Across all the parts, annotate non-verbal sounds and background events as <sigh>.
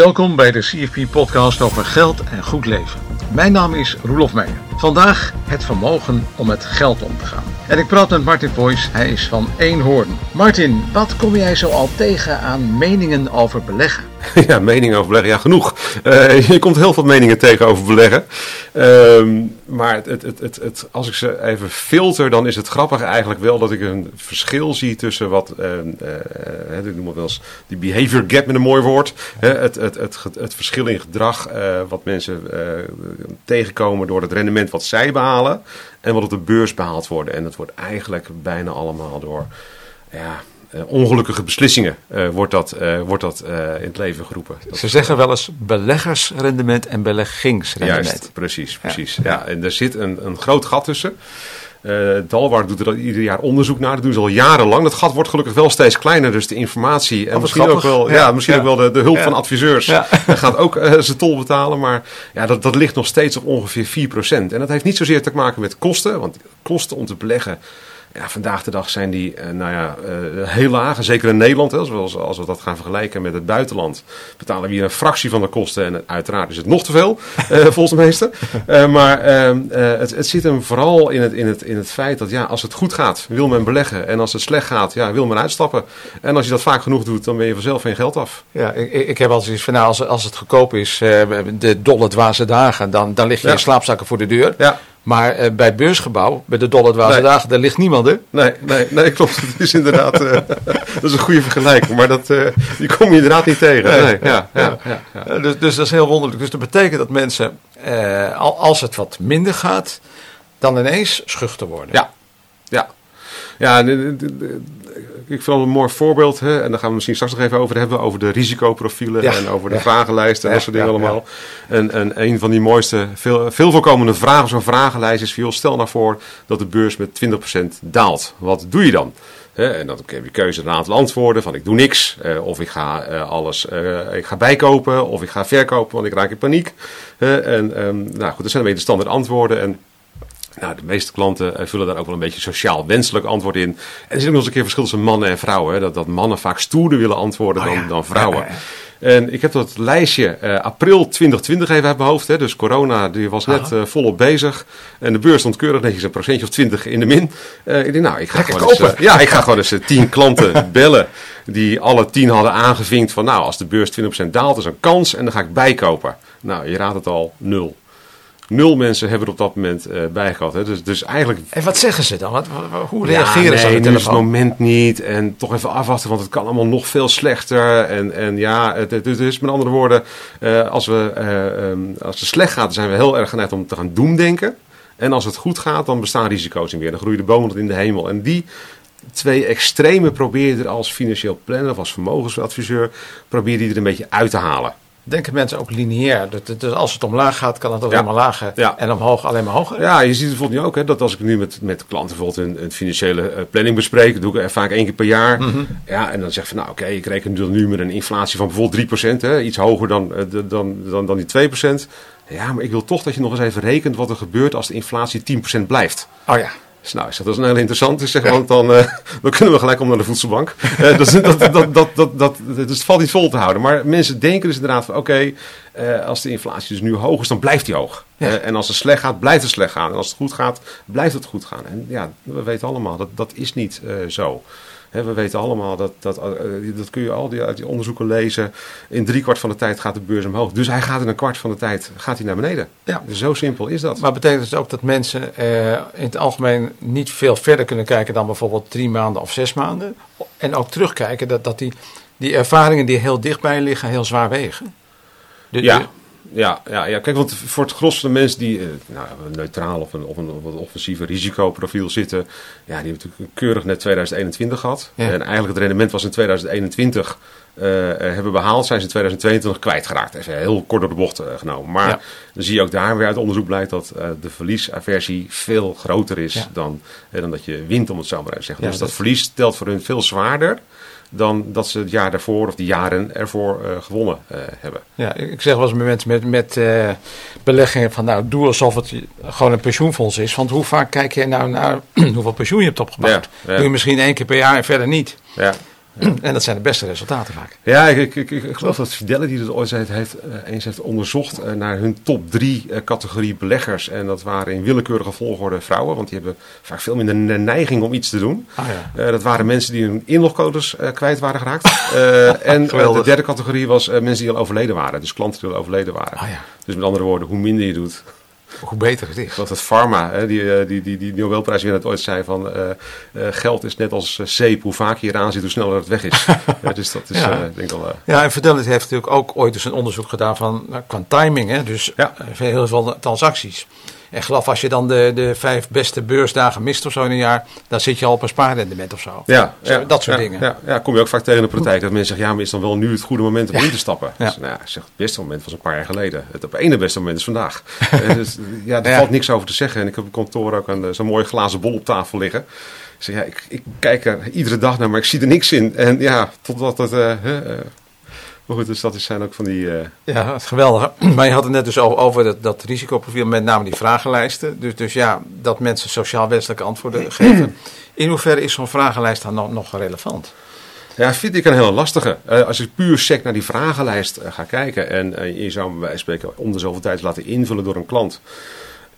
Welkom bij de CFP-podcast over geld en goed leven. Mijn naam is Roelof Meijer. Vandaag het vermogen om met geld om te gaan. En ik praat met Martin Voice, hij is van Eenhoorn. Martin, wat kom jij zo al tegen aan meningen over beleggen? <laughs> Ja, meningen over beleggen, ja genoeg. Uh, je komt heel veel meningen tegen over beleggen. Uh, maar het, het, het, het, als ik ze even filter, dan is het grappig eigenlijk wel dat ik een verschil zie tussen wat, uh, uh, ik noem het wel eens die behavior gap met een mooi woord. het, het, het, het, verschil in gedrag wat mensen tegenkomen door het rendement wat zij behalen en wat op de beurs behaald worden. En dat wordt eigenlijk bijna allemaal door ja, ongelukkige beslissingen uh, wordt dat, uh, wordt dat in het leven geroepen. Dat Ze zeggen wel eens beleggersrendement en beleggingsrendement. Juist, precies, precies. Ja. ja. en er zit een, een groot gat tussen. Dalwaard doet er ieder jaar onderzoek naar. Dat doen ze al jarenlang. Dat gat wordt gelukkig wel steeds kleiner. Dus de informatie en oh, misschien ook wel, ja, ja misschien ook wel de, de hulp van adviseurs gaat ook zijn tol betalen. Maar ja, dat, dat ligt nog steeds op ongeveer 4%. En dat heeft niet zozeer te maken met kosten. Want kosten om te beleggen ja, vandaag de dag zijn die uh, nou ja, uh, heel laag. Zeker in Nederland, zoals als we dat gaan vergelijken met het buitenland, betalen we hier een fractie van de kosten. En uiteraard is het nog te veel, uh, <laughs> volgens de meesten. maar ehm, het, het zit hem vooral in het, in, het, in het feit dat ja, als het goed gaat, wil men beleggen. En als het slecht gaat, ja, wil men uitstappen. En als je dat vaak genoeg doet, dan ben je vanzelf geen geld af. Ja, ik, ik heb altijd zoiets van, nou, als, als het goedkoop is, de dolle dwaze dagen, dan, dan lig je ja. in slaapzakken voor de deur. Ja. Maar uh, bij het beursgebouw, bij de Dollardwaarse nee. dagen, daar ligt niemand, hè? Nee, nee, nee klopt. <laughs> Het is inderdaad, uh, <laughs> dat is een goede vergelijking. Maar dat, uh, die kom je inderdaad niet tegen. Nee, ja, ja, ja, ja, Dus, dus dat is heel wonderlijk. Dus dat betekent dat mensen, als het wat minder gaat, dan ineens schuchter worden. Ja, ja. Ja, ik vind het een mooi voorbeeld. Hè, en daar gaan we misschien straks nog even over hebben. Over de risicoprofielen en over de ja. vragenlijsten en dat soort dingen allemaal. En, en een van die mooiste, veel, veel voorkomende vragen zo'n vragenlijst is... Joh, stel nou voor dat de beurs met 20% daalt. Wat doe je dan? en dan heb je keuze een aantal antwoorden van ik doe niks. Uh, of ik ga uh, alles uh, ik ga bijkopen. Of ik ga verkopen, want ik raak in paniek. en um, nou goed, dat zijn een beetje de standaard antwoorden. En nou, de meeste klanten uh, vullen daar ook wel een beetje sociaal wenselijk antwoord in. En er zit ook nog eens een keer verschil tussen mannen en vrouwen. Hè? Dat, dat mannen vaak stoerder willen antwoorden oh, dan, ja. dan, vrouwen. <laughs> Ja, ja, en ik heb dat lijstje uh, april 2020 even uit mijn hoofd. Hè? Dus corona die was net uh, volop bezig. En de beurs stond keurig netjes een procentje of 20 in de min. ik denk, nou, ik ga, gewoon eens, ja, ik ga gewoon eens tien <laughs> klanten bellen. Die alle tien hadden aangevinkt van, nou, als de beurs 20% daalt, is een kans. En dan ga ik bijkopen. Nou, je raadt het al, nul. Nul mensen hebben er op dat moment uh, bij gehad. Hè. Dus, dus eigenlijk... En wat zeggen ze dan? Wat, hoe reageren ja, nee, ze aan het moment niet. En toch even afwachten, want het kan allemaal nog veel slechter. En, en ja, het, het, het is met andere woorden, uh, als, we, uh, um, als het slecht gaat, zijn we heel erg geneigd om te gaan doemdenken. En als het goed gaat, dan bestaan risico's in weer. Dan groeien de bomen tot in de hemel. En die twee extreme probeer je er als financieel planner of als vermogensadviseur, probeer je er een beetje uit te halen denken mensen ook lineair. Dus als het omlaag gaat, kan het alleen maar lager. Ja. En omhoog alleen maar hoger. Ja, je ziet het bijvoorbeeld nu ook. Hè, dat als ik nu met, met klanten bijvoorbeeld een, een financiële uh, planning bespreek. doe ik er vaak één keer per jaar. Mm -hmm. Ja, en dan zeg van nou oké, okay, ik reken nu met een inflatie van bijvoorbeeld 3%. Hè, iets hoger dan, uh, dan, dan, dan die 2%. Ja, maar ik wil toch dat je nog eens even rekent wat er gebeurt als de inflatie 10% blijft. Oh ja. Dus nou, dat is een heel interessant, zeg, want dan, uh, dan kunnen we gelijk om naar de voedselbank. Uh, dus dat, <laughs> dat, dat, dat, dat, dat, dus het valt niet vol te houden. Maar mensen denken dus inderdaad van, oké, okay, uh, als de inflatie dus nu hoog is, dan blijft die hoog. Ja. en als het slecht gaat, blijft het slecht gaan. En als het goed gaat, blijft het goed gaan. En ja, we weten allemaal, dat, dat is niet zo. We weten allemaal dat, dat, uh, dat kun je al die, uit die onderzoeken lezen. In drie kwart van de tijd gaat de beurs omhoog. Dus hij gaat in een kwart van de tijd gaat hij naar beneden. Ja. Dus zo simpel is dat. Maar betekent het ook dat mensen uh, in het algemeen niet veel verder kunnen kijken dan bijvoorbeeld drie maanden of zes maanden? En ook terugkijken dat, dat die, die ervaringen die heel dichtbij liggen heel zwaar wegen? De, ja. Ja, ja, ja, kijk, want voor het gros van de mensen die uh, nou, een neutraal of een, of een wat offensieve risicoprofiel zitten, ja, die hebben natuurlijk keurig net 2021 gehad. Ja. En eigenlijk het rendement was in 2021 uh, hebben behaald, zijn ze in 2022 kwijtgeraakt. Even heel kort door de bocht uh, genomen. Maar ja. dan zie je ook daar weer uit onderzoek blijkt dat de verliesaversie veel groter is dan, dan dat je wint, om het zo maar even te zeggen. Dus dat, dat verlies telt voor hun veel zwaarder dan dat ze het jaar daarvoor of de jaren ervoor uh, gewonnen uh, hebben. Ja, ik zeg wel eens met mensen met, met uh, beleggingen van nou doe alsof het gewoon een pensioenfonds is. Want hoe vaak kijk je nou naar <clears throat> hoeveel pensioen je hebt opgebouwd? Ja, ja. Doe je misschien één keer per jaar en verder niet. Ja. <clears throat> En dat zijn de beste resultaten vaak. Ja, ik, ik, ik, geloof dat Fidelity dat ooit heeft, uh, eens heeft onderzocht uh, naar hun top drie uh, categorie beleggers. En dat waren in willekeurige volgorde vrouwen, want die hebben vaak veel minder de neiging om iets te doen. Ah, ja. dat waren mensen die hun inlogcodes kwijt waren geraakt. <laughs> en de derde categorie was mensen die al overleden waren. Dus klanten die al overleden waren. Ah, ja. Dus met andere woorden, hoe minder je doet, hoe beter het is. Dat het pharma, hè, die, eh, die, die, die Nobelprijswinnaar ooit zei van uh, uh, geld is net als zeep. Hoe vaak je eraan zit, hoe sneller het weg is. <laughs> ja, dus dat is ja. Uh, denk wel... ja, en Fidelity heeft natuurlijk ook ooit dus een onderzoek gedaan van nou, qua timing. Hè, dus ja. heel veel transacties. En geloof als je dan de, de vijf beste beursdagen mist of zo in een jaar, dan zit je al op een spaarrendement of zo. Ja, zo, dat soort dingen. Ja, ja, kom je ook vaak tegen in de praktijk dat mensen zeggen, ja, maar is dan wel nu het goede moment om in te stappen? Dus, nou, ja, zeg, het beste moment was een paar jaar geleden. Het op ene beste moment is vandaag. <laughs> dus, ja, er valt niks over te zeggen. En ik heb op kantoor ook een, zo'n mooie glazen bol op tafel liggen. Ik zeg, ja, ik, ik, kijk er iedere dag naar, maar ik zie er niks in. En ja, totdat het... Uh, uh, maar goed, dus dat zijn ook van die... Uh... Ja, geweldig. <clears throat> Maar je had het net dus over dat, dat risicoprofiel, met name die vragenlijsten. Dus, dus ja, dat mensen sociaal-wenselijke antwoorden <clears throat> geven. In hoeverre is zo'n vragenlijst dan nog, nog relevant? Ja, vind ik een hele lastige. Uh, als je puur sec naar die vragenlijst uh, gaat kijken en je zou bij spreken om de zoveel tijd laten invullen door een klant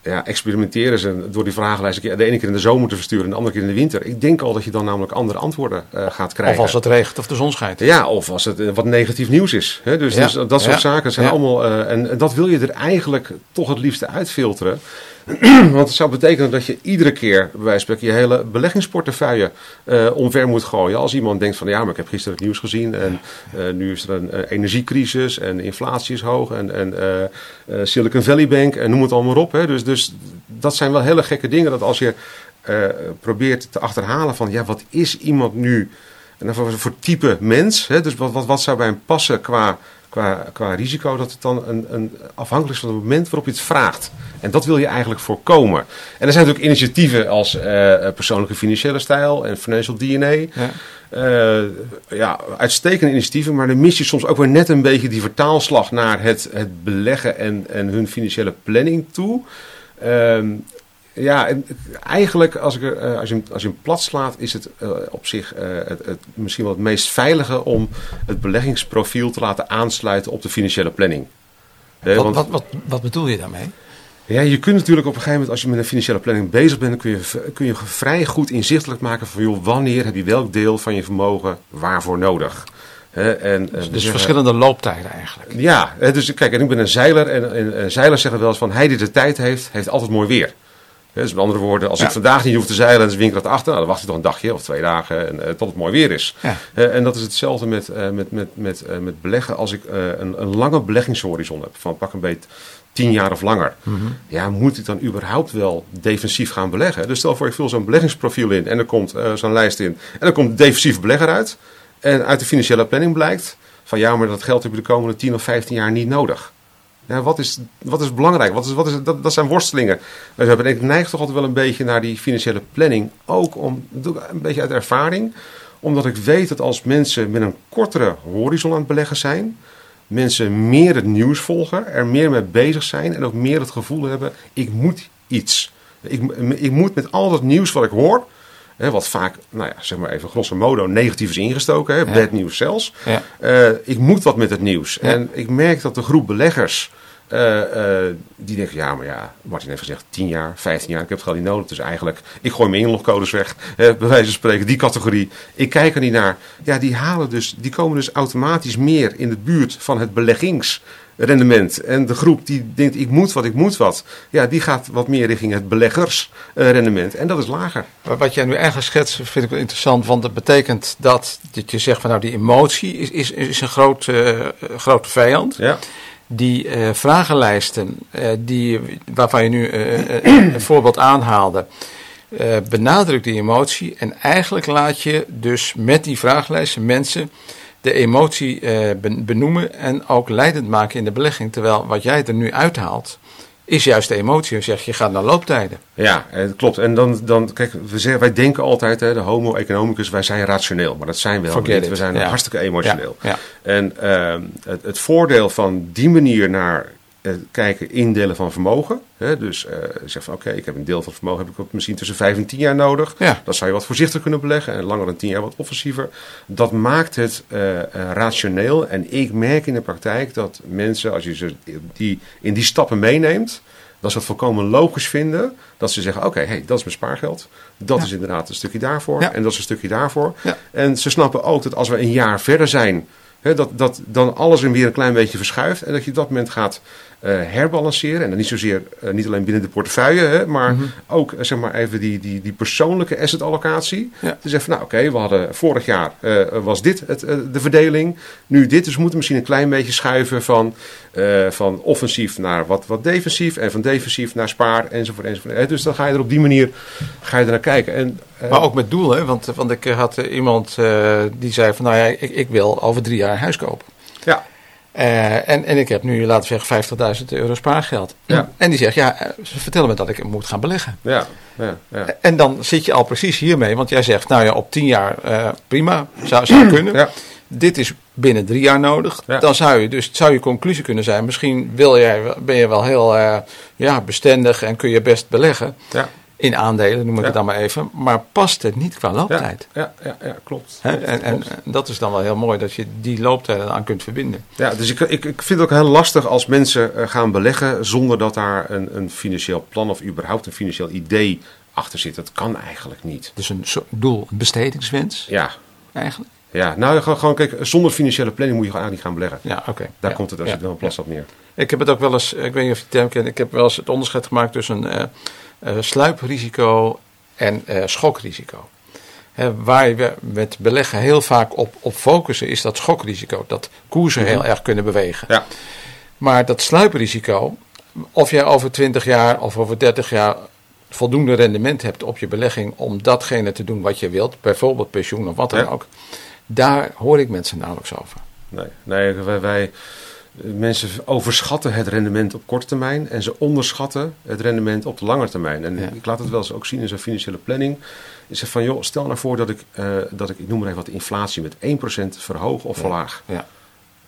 ja, experimenteren ze door die vragenlijst de ene keer in de zomer te versturen en de andere keer in de winter. Ik denk al dat je dan namelijk andere antwoorden uh, gaat krijgen. Of als het regent of de zon schijnt. Ja, of als het uh, wat negatief nieuws is. Hè? Dus, ja. dus dat soort ja. zaken zijn allemaal. Uh, en, en, dat wil je er eigenlijk toch het liefste uitfilteren. <clears throat> Want het zou betekenen dat je iedere keer, bij wijze van je hele beleggingsportefeuille uh, omver moet gooien. Als iemand denkt van ja, maar ik heb gisteren het nieuws gezien en uh, nu is er een uh, energiecrisis en inflatie is hoog en, en Silicon Valley Bank en noem het allemaal op. Hè. Dus, dus dat zijn wel hele gekke dingen dat als je probeert te achterhalen van ja, wat is iemand nu en voor, voor type mens. Hè, dus wat, wat, wat zou bij hem passen qua qua, qua risico, dat het dan een, een, afhankelijk is van het moment waarop je het vraagt. En dat wil je eigenlijk voorkomen. En er zijn natuurlijk initiatieven als uh, persoonlijke financiële stijl en financial DNA. Ja. Uh, ja, uitstekende initiatieven, maar dan mis je soms ook weer net een beetje die vertaalslag naar het, het beleggen en, en hun financiële planning toe. Uh, ja, eigenlijk als, ik, uh, als, je, hem, als je hem plat slaat, is het uh, op zich uh, het, het, misschien wel het meest veilige om het beleggingsprofiel te laten aansluiten op de financiële planning. Wat, Want, wat, wat, wat, bedoel je daarmee? Ja, je kunt natuurlijk op een gegeven moment, als je met een financiële planning bezig bent, dan kun je, kun je vrij goed inzichtelijk maken van joh, wanneer heb je welk deel van je vermogen waarvoor nodig. en, dus, dus verschillende looptijden eigenlijk. Ja, dus kijk, en ik ben een zeiler en, en, en zeilers zeggen wel eens van hij die de tijd heeft, heeft altijd mooi weer. Dus met andere woorden, als ik vandaag niet hoef te zeilen en ze winkel achter, nou, dan wacht ik toch een dagje of twee dagen en, uh, tot het mooi weer is. Ja. Uh, en dat is hetzelfde met, uh, met, met, met, met beleggen. Als ik een, een lange beleggingshorizon heb, van pak een beetje tien jaar of langer, mm -hmm. ja, moet ik dan überhaupt wel defensief gaan beleggen? Dus stel voor, ik vul zo'n beleggingsprofiel in en er komt zo'n lijst in en er komt defensief belegger uit. En uit de financiële planning blijkt van ja, maar dat geld heb je de komende 10 of 15 jaar niet nodig. Ja, wat, is, wat is belangrijk? Wat is, wat is, dat, dat zijn worstelingen. Dus we ik neig toch altijd wel een beetje naar die financiële planning. Ook om, een beetje uit ervaring. Omdat ik weet dat als mensen met een kortere horizon aan het beleggen zijn. Mensen meer het nieuws volgen, er meer mee bezig zijn. En ook meer het gevoel hebben, ik moet iets. Ik, ik moet met al dat nieuws wat ik hoor Hè, wat vaak, nou ja, zeg maar even grosso modo, negatief is ingestoken. Hè. Bad nieuws zelfs. Uh, ik moet wat met het nieuws. En ik merk dat de groep beleggers... Uh, uh, die denken, ja, maar ja, Martin heeft gezegd 10 jaar, 15 jaar, ik heb het gewoon niet nodig. Dus eigenlijk, ik gooi mijn inlogcodes weg, bij wijze van spreken, die categorie. Ik kijk er niet naar. Ja, die halen dus, die komen dus automatisch meer in de buurt van het beleggings rendement. En de groep die denkt ik moet wat, ik moet wat. Ja, die gaat wat meer richting het beleggersrendement. En dat is lager. Wat jij nu eigenlijk schetst vind ik wel interessant. Want dat betekent dat, dat je zegt van nou die emotie is, is, is een groot, uh, grote vijand. Ja. Die uh, vragenlijsten uh, die, waarvan je nu een voorbeeld aanhaalde. benadrukt die emotie en eigenlijk laat je dus met die vragenlijsten mensen de emotie eh, benoemen en ook leidend maken in de belegging. Terwijl wat jij er nu uithaalt, is juist de emotie. Je zegt, je gaat naar looptijden. Ja, het klopt. En dan, dan kijk, we zeggen, wij denken altijd, hè, de homo economicus, wij zijn rationeel. Maar dat zijn we helemaal niet. We zijn hartstikke emotioneel. Ja. Ja. En uh, het, het voordeel van die manier naar kijken indelen van vermogen. Hè? Dus uh, zeg van oké, okay, ik heb een deel van vermogen heb ik misschien tussen 5 en 10 jaar nodig. Ja. Dan zou je wat voorzichtiger kunnen beleggen en langer dan 10 jaar wat offensiever. Dat maakt het uh, rationeel. En ik merk in de praktijk dat mensen, als je ze die, in die stappen meeneemt, dat ze het volkomen logisch vinden dat ze zeggen: Oké, hey, dat is mijn spaargeld. Dat ja. is inderdaad een stukje daarvoor. Ja. En dat is een stukje daarvoor. En ze snappen ook dat als we een jaar verder zijn dat, dat dan alles weer een klein beetje verschuift. En dat je op dat moment gaat herbalanceren. En dan niet zozeer, uh, niet alleen binnen de portefeuille, hè, maar mm -hmm. ook zeg maar even die, die, die persoonlijke asset-allocatie. Ja. Te zeggen van, nou oké, okay, we hadden vorig jaar was dit het, de verdeling. Nu dit, dus we moeten misschien een klein beetje schuiven van, van offensief naar wat, wat defensief. En van defensief naar spaar, enzovoort, enzovoort. Dus dan ga je er op die manier ga je er naar kijken. En, maar ook met doel, hè? Want, want ik had iemand die zei van, nou ja, ik, ik wil over drie jaar een huis kopen. Ja. Uh, en, en ik heb nu, laten we zeggen, 50.000 euro spaargeld. Ja. En die zegt, ja, ze vertellen me dat ik moet gaan beleggen. Ja, ja, ja. En dan zit je al precies hiermee, want jij zegt, nou ja, op 10 jaar uh, prima, zou, zou <clears throat> kunnen. Ja. Dit is binnen drie jaar nodig. Ja. Dan zou je dus zou je conclusie kunnen zijn, misschien wil jij, ben je wel heel uh, ja, bestendig en kun je best beleggen. Ja in aandelen, noem ik ja. het dan maar even. Maar past het niet qua looptijd? Ja, ja, ja, ja klopt. He, klopt, en, klopt. en, dat is dan wel heel mooi dat je die looptijd aan kunt verbinden. Ja, dus ik, ik, ik vind het ook heel lastig als mensen uh, gaan beleggen zonder dat daar een, een financieel plan of überhaupt een financieel idee achter zit. Dat kan eigenlijk niet. Dus een doel, een bestedingswens? Ja. Eigenlijk? Ja, nou gewoon kijk, zonder financiële planning moet je gewoon eigenlijk niet gaan beleggen. Ja, oké. Daar ja. komt het als je het wel een plas op neer. Ik heb het ook wel eens, ik weet niet of je het term kent, ik heb wel eens het onderscheid gemaakt tussen uh, sluiprisico en uh, schokrisico. He, waar we met beleggen heel vaak op, op focussen is dat schokrisico. Dat koersen heel erg kunnen bewegen. Ja. Maar dat sluiprisico, of jij over 20 jaar of over 30 jaar voldoende rendement hebt op je belegging om datgene te doen wat je wilt, bijvoorbeeld pensioen of wat dan Ja. ook, daar hoor ik mensen nauwelijks over. Nee, nee wij, wij, mensen overschatten het rendement op korte termijn en ze onderschatten het rendement op de lange termijn. En Ja. ik laat het wel eens ook zien in zo'n financiële planning. Je zegt van, joh, stel nou voor dat ik, eh, dat ik, ik noem maar even wat, de inflatie met 1% verhoog of verlaag. Ja.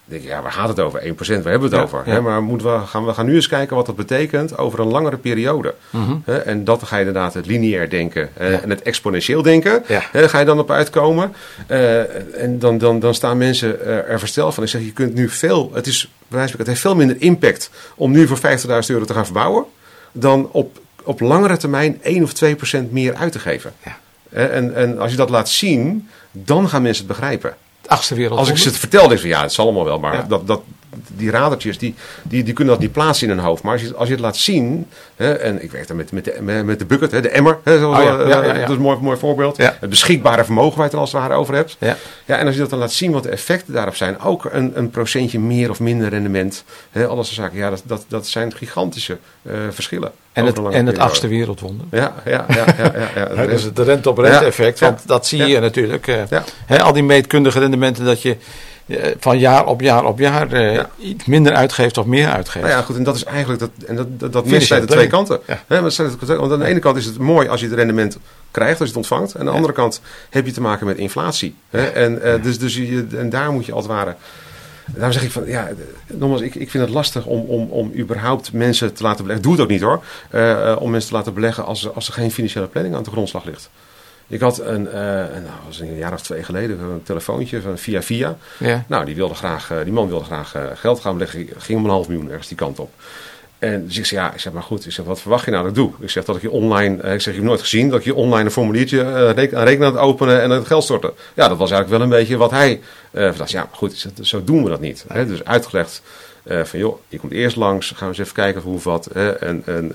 Denk ik, ja, waar gaat het over? 1%, waar hebben we het Ja, over? ja. Maar moeten we, gaan, we gaan nu eens kijken wat dat betekent over een langere periode. Mhm. En dat ga je inderdaad het lineair denken Ja. en het exponentieel denken. Hè, ga je dan op uitkomen. Eh, en dan, dan, dan staan mensen eh, er versteld van. Ik zeg, je kunt nu veel, het, is, het heeft veel minder impact om nu voor 50.000 euro te gaan verbouwen. Dan op, op langere termijn 1 of 2 procent meer uit te geven. En, en als je dat laat zien, dan gaan mensen het begrijpen. Het achtste wereld. Als ik ze het vertel, denk ik van ja, het zal allemaal wel. Maar Ja. dat, dat, die radertjes, die, die, die kunnen dat niet plaatsen in hun hoofd. Maar als je, als je het laat zien, hè, en ik werk dan met, met, de, met, de bucket, hè, de emmer, hè, zoals, Oh ja, eh, ja, ja, ja. dat is een mooi, mooi voorbeeld. Het beschikbare vermogen waar je het als het ware over hebt. Ja. Ja, en als je dat dan laat zien wat de effecten daarop zijn, ook een, een procentje meer of minder rendement, hè, al dat soort zaken, ja, dat, dat, dat zijn gigantische eh, verschillen. En het, en het achtste wereldwonder. Ja, ja, ja, ja, ja, ja. <laughs> Hè, dus het rente op rente effect, want dat zie je natuurlijk. eh, hè, al die meetkundige rendementen dat je van jaar op jaar op jaar eh, Ja. iets minder uitgeeft of meer uitgeeft. Nou ja, goed, en dat is eigenlijk dat, en dat, dat, dat zijn de twee kanten. Ja. Want aan de ene kant is het mooi als je het rendement krijgt, als je het ontvangt. En aan de Ja. andere kant heb je te maken met inflatie. Hè? En, eh, dus, dus je, en daar moet je als het ware. Daarom zeg ik van, ja, eh, nogmaals, ik, ik vind het lastig om, om, om überhaupt mensen te laten beleggen. Doe het ook niet hoor. eh, eh, om mensen te laten beleggen als, als er geen financiële planning aan de grondslag ligt. Ik had een, eh, nou, was een jaar of twee geleden, een telefoontje van via via. Ja. Nou, die, wilde graag, eh, die man wilde graag eh, geld gaan beleggen. Ging om een half miljoen ergens die kant op. En dus ik zei, ja, ik zeg, maar goed, ik zeg, wat verwacht je nou dat ik doe? Ik zeg, dat ik je online, ik zeg, je hebt nooit gezien, dat ik je online een formuliertje, reken- een rekening aan het openen en het geld storten. Ja, dat was eigenlijk wel een beetje wat hij eh dacht. Ja, maar goed, zeg, zo doen we dat niet. Hè? Dus uitgelegd van, joh, je komt eerst langs, gaan we eens even kijken hoe of wat. Hè? En, en,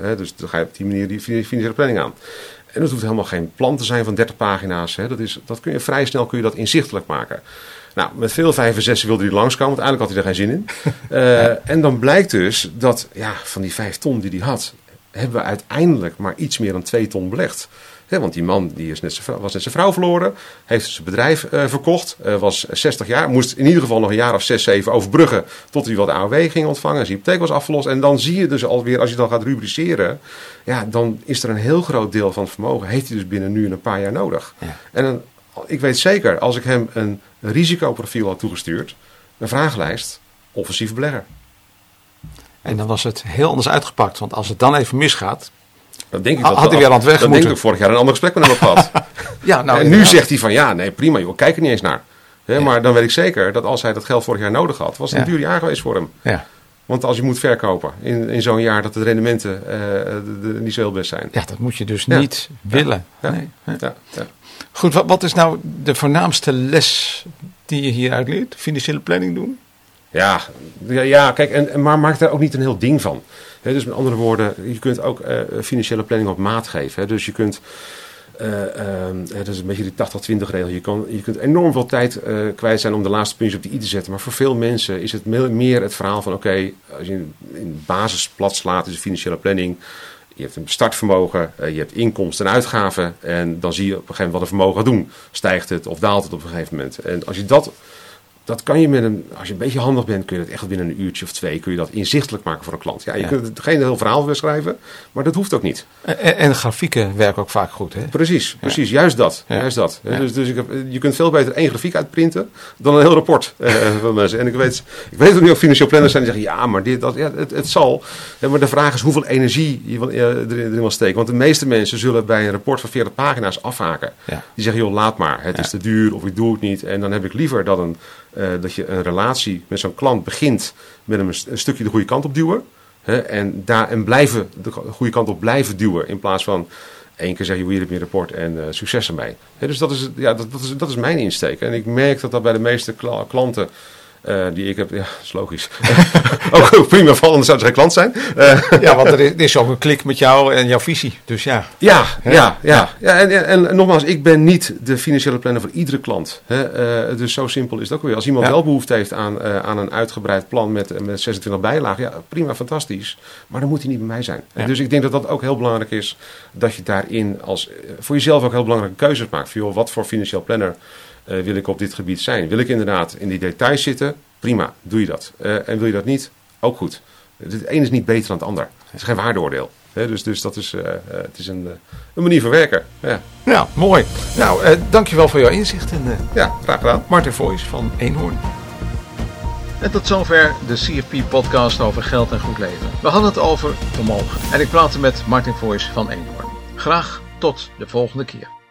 hè? Dus dan ga je op die manier die financiële planning aan. En dat hoeft helemaal geen plan te zijn van 30 pagina's. Hè? Dat, is, dat kun je vrij snel kun je dat inzichtelijk maken. Nou, met veel vijf en zes wilde hij langskomen, want eigenlijk had hij er geen zin in. <laughs> Eh, En dan blijkt dus dat ja, van die vijf ton die hij had, hebben we uiteindelijk maar iets meer dan twee ton belegd. Want die man die is net zijn vrouw, was net zijn vrouw verloren, heeft zijn bedrijf eh, verkocht, eh, was 60 jaar, moest in ieder geval nog een jaar of 6, 7 overbruggen tot hij wat AOW ging ontvangen. Zijn hypotheek was afgelost. En dan zie je dus alweer, als je dan gaat rubriceren, ja, dan is er een heel groot deel van het vermogen, heeft hij dus binnen nu een paar jaar nodig. Ja. En dan, ik weet zeker, als ik hem een risicoprofiel had toegestuurd, een vragenlijst, offensief belegger. En dan was het heel anders uitgepakt. Want als het dan even misgaat, dan denk ik dat, had hij weer aan het weg Dan denk ik vorig jaar een ander gesprek met hem gehad. <laughs> ja, nou, en nu zegt hij van ja, nee prima joh, kijk er niet eens naar. Maar dan weet ik zeker dat als hij dat geld vorig jaar nodig had, was het een duur jaar geweest voor hem. Ja. Want als je moet verkopen in, in zo'n jaar dat de rendementen uh, niet zo heel best zijn. Ja, dat moet je dus niet willen. Ja. Nee. Ja. Goed, wat, wat is nou de voornaamste les die je hieruit leert? Financiële planning doen? Ja, ja, ja kijk, en, maar maak daar ook niet een heel ding van. Dus met andere woorden, je kunt ook uh, financiële planning op maat geven. Dus je kunt uh, dat is een beetje die 80-20 regel. Je, kan, je kunt enorm veel tijd uh, kwijt zijn om de laatste puntjes op de i te zetten. Maar voor veel mensen is het meer het verhaal van: oké, als je in basis plat slaat, is de financiële planning. Je hebt een startvermogen, je hebt inkomsten en uitgaven. En dan zie je op een gegeven moment wat een vermogen gaat doen. Stijgt het of daalt het op een gegeven moment. En als je dat dat kan je met een, als je een beetje handig bent, kun je dat echt binnen een uurtje of twee, kun je dat inzichtelijk maken voor een klant. Ja, je kunt het geen heel verhaal beschrijven, maar dat hoeft ook niet. En, en grafieken werken ook vaak goed, hè? Precies, precies, juist dat. Juist dat. Dus, dus ik heb, je kunt veel beter één grafiek uitprinten dan een heel rapport eh, van mensen. En ik weet, ik weet ook niet of financieel planners zijn die zeggen, ja, maar dit, dat, ja, het, het zal. maar de vraag is hoeveel energie je erin, erin wil steken. Want de meeste mensen zullen bij een rapport van 40 pagina's afhaken. Die zeggen, joh, laat maar, het is te duur of ik doe het niet. En dan heb ik liever dat een uh, dat je een relatie met zo'n klant begint met hem een, stukje de goede kant op duwen. Hè, en, daar, en blijven de goede kant op blijven duwen. In plaats van één keer zeg je hier heb je rapport en uh, succes ermee. Hè, dus dat is, ja, dat, dat, is, dat is mijn insteek. En ik merk dat dat bij de meeste klanten uh, die ik heb, ja, dat is logisch. <laughs> ook prima van, anders zou het geen klant zijn. Uh, ja, want er is, er is ook een klik met jou en jouw visie. Dus ja. Ja, ja, ja. ja. En, en, en, nogmaals, ik ben niet de financiële planner voor iedere klant. Hè. Uh, dus zo simpel is het ook weer. Als iemand ja. wel behoefte heeft aan, aan een uitgebreid plan met, met 26 bijlagen, ja, prima, fantastisch. Maar dan moet hij niet bij mij zijn. Ja. Dus ik denk dat dat ook heel belangrijk is, dat je daarin als, voor jezelf ook heel belangrijke keuzes maakt. Voor, joh, wat voor financieel planner uh, wil ik op dit gebied zijn? Wil ik inderdaad in die details zitten? Prima, doe je dat. Uh, en wil je dat niet? Ook goed. Het een is niet beter dan het ander. Het is geen waardeoordeel. He, dus, dus dat is, uh, het is een, een manier van werken. Ja, ja mooi. Nou, dankjewel voor jouw inzicht. En, ja, graag gedaan. Martin Voice van Eenhoorn. En tot zover de CFP-podcast over geld en goed leven. We hadden het over vermogen. En ik praatte met Martin Voice van Eenhoorn. Graag tot de volgende keer.